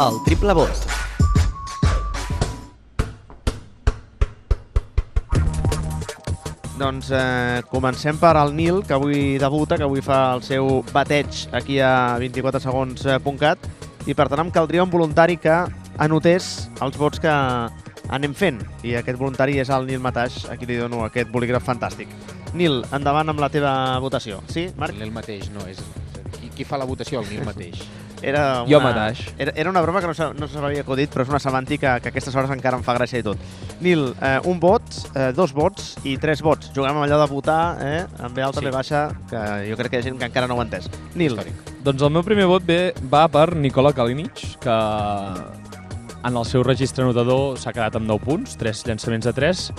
El triple vot. Doncs eh, comencem per al Nil, que avui debuta, que avui fa el seu bateig aquí a 24segons.cat i per tant em caldria un voluntari que anotés els vots que anem fent i aquest voluntari és el Nil Mataix, a qui li dono aquest bolígraf fantàstic. Nil, endavant amb la teva votació. Sí, Marc? El Nil mateix, no. És... Qui, qui fa la votació? El Nil mateix. Era una, Jo mateix. Era, era una broma que no se, no se m'havia acudit, però és una semàntica que a aquestes hores encara em fa gràcia i tot. Nil, eh, un vot, eh, dos vots i tres vots. Juguem amb allò de votar, eh, amb B alta, Sí. B baixa, que jo crec que hi ha gent que encara no ho ha entès. Nil, Històric. Doncs el meu primer vot ve, va per Nikola Kalinic, que en el seu registre anotador s'ha quedat amb 9 punts, 3 llançaments de 3,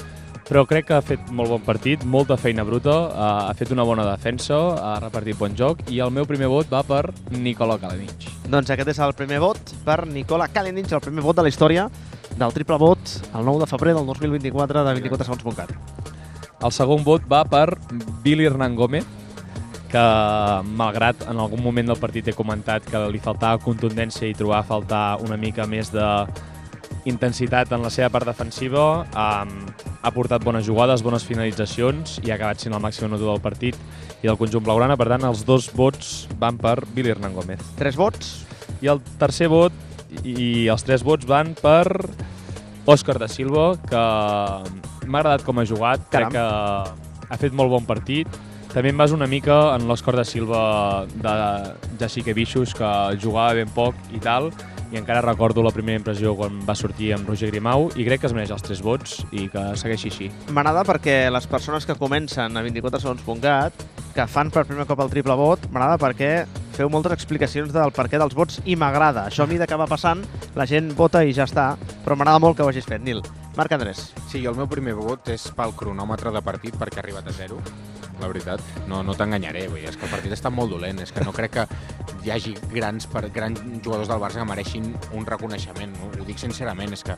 però crec que ha fet molt bon partit, molta feina bruta, eh, ha fet una bona defensa, ha repartit bon joc, i el meu primer vot va per Nikola Kalinic. doncs aquest és el primer vot per Nicola Kalinic, el primer vot de la història del triple vot el 9 de febrer del 2024 de 24segons.cat. El segon vot va per Billy Hernán Gómez, que malgrat en algun moment del partit he comentat que li faltava contundència i trobar a faltar una mica més de intensitat en la seva part defensiva, um, ha portat bones jugades, bones finalitzacions i ha acabat sent el màxim anotador del partit i del conjunt blaugrana. Per tant, els dos vots van per Billy Hernán Gómez. Tres vots, I el tercer vot i els tres vots van per Òscar da Silva, que m'ha agradat com ha jugat, Caram. crec que ha fet molt bon partit. També em vas una mica en l'Òscar da Silva de Jessica Bichos, que jugava ben poc i tal, i encara recordo la primera impressió quan va sortir amb Roger Grimau, i crec que es mereix els tres vots i que segueixi així. M'agrada perquè les persones que comencen a 24segons.cat, que fan per primer cop el triple vot, m'agrada perquè feu moltes explicacions del per què dels vots i m'agrada. Això a mi que va passant, la gent vota i ja està, però m'agrada molt que ho hagis fet, Nil. Marc Andrés. Sí, jo el meu primer vot és pel cronòmetre de partit perquè ha arribat a zero, la veritat. No, no t'enganyaré, vull dir, és que el partit està molt dolent, és que no crec que hi hagi grans, per, grans jugadors del Barça que mereixin un reconeixement, no? ho dic sincerament, és que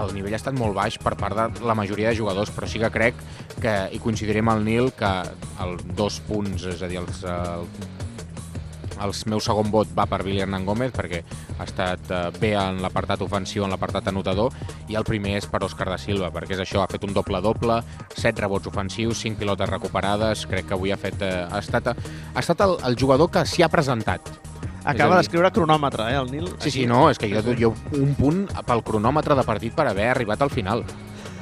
el nivell ha estat molt baix per part de la majoria de jugadors, però sí que crec que, i coincidirem amb el Nil, que el dos punts, és a dir, els, el, el meu segon vot va per Billy Hernán Gómez perquè ha estat eh, bé en l'apartat ofensiu, en l'apartat anotador i el primer és per Òscar da Silva perquè és això, ha fet un doble-doble 7 rebots ofensius, 5 pilotes recuperades crec que avui ha fet eh, ha estat, ha estat el, el jugador que s'hi ha presentat. Acaba d'escriure cronòmetre, eh, el Nil? Sí, sí, no, és que jo, jo un punt pel cronòmetre de partit per haver arribat al final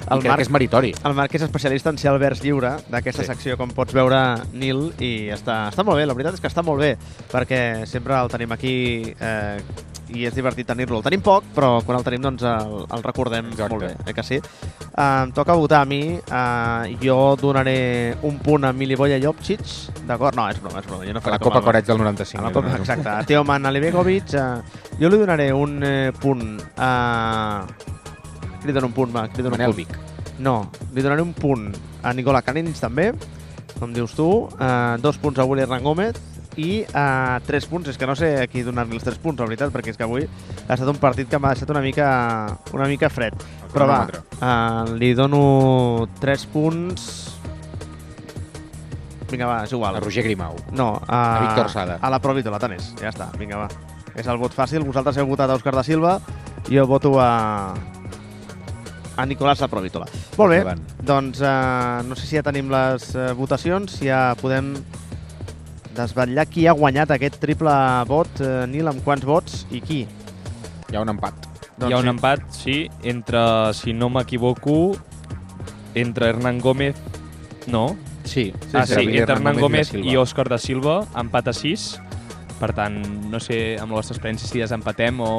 El I crec Marc- que és meritori El Marc és especialista en ser el vers lliure d'aquesta Sí. secció, com pots veure, Nil, i està, està molt bé, la veritat és que està molt bé, perquè sempre el tenim aquí eh, i és divertit tenir-lo. El tenim poc, però quan el tenim doncs el, el recordem Exacte. molt bé, eh que sí? Eh, em toca votar a mi, eh, jo donaré un punt a Milivoja Jopcic, d'acord? No, és broma, és broma, jo no a faré la com Copa Coreig del 95 a la Copa, exacte. A Teoman Alibegovic, eh, jo li donaré un eh, punt a... Li dono un punt, va, li dono Manel un punt. Vic No, li donaré un punt a Nicola Kalinic també, com dius tu, uh, dos punts a Willy Hernán Gómez i uh, tres punts, és que no sé a qui donar-li els tres punts, la veritat, perquè és que avui ha estat un partit que m'ha deixat una mica, una mica fred. el Però va, uh, li dono tres punts... Vinga, va, és igual. a Roger Grimau No, a, A Víctor Sada. A la Provito, la tenis. Ja està, vinga, va. És el vot fàcil. Vosaltres heu votat a Òscar da Silva. Jo voto a a Nicolás Aprovítola. Molt bé, Endavant. doncs eh, no sé si ja tenim les eh, votacions, si ja podem desvetllar qui ha guanyat aquest triple vot, eh, Nil, amb quants vots i qui. hi ha un empat Hi ha un sí. empat, sí, entre, si no m'equivoco, entre Hernán Gómez... No? sí, ah, sí, Billy entre Hernán Gómez i Òscar da Silva, empat a 6. Per tant, no sé, amb la vostra experiència si desempatem o...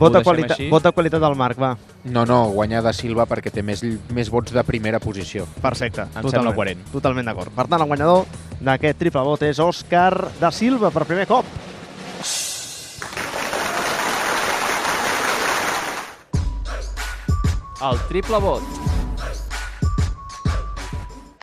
Vota, qualitat, així. vota qualitat del Marc, va. No, no, guanya de Silva perquè té més, més vots de primera posició. Perfecte. Em sembla coherent. Totalment d'acord. Per tant, el guanyador d'aquest triple vot és Òscar da Silva per primer cop. El triple vot.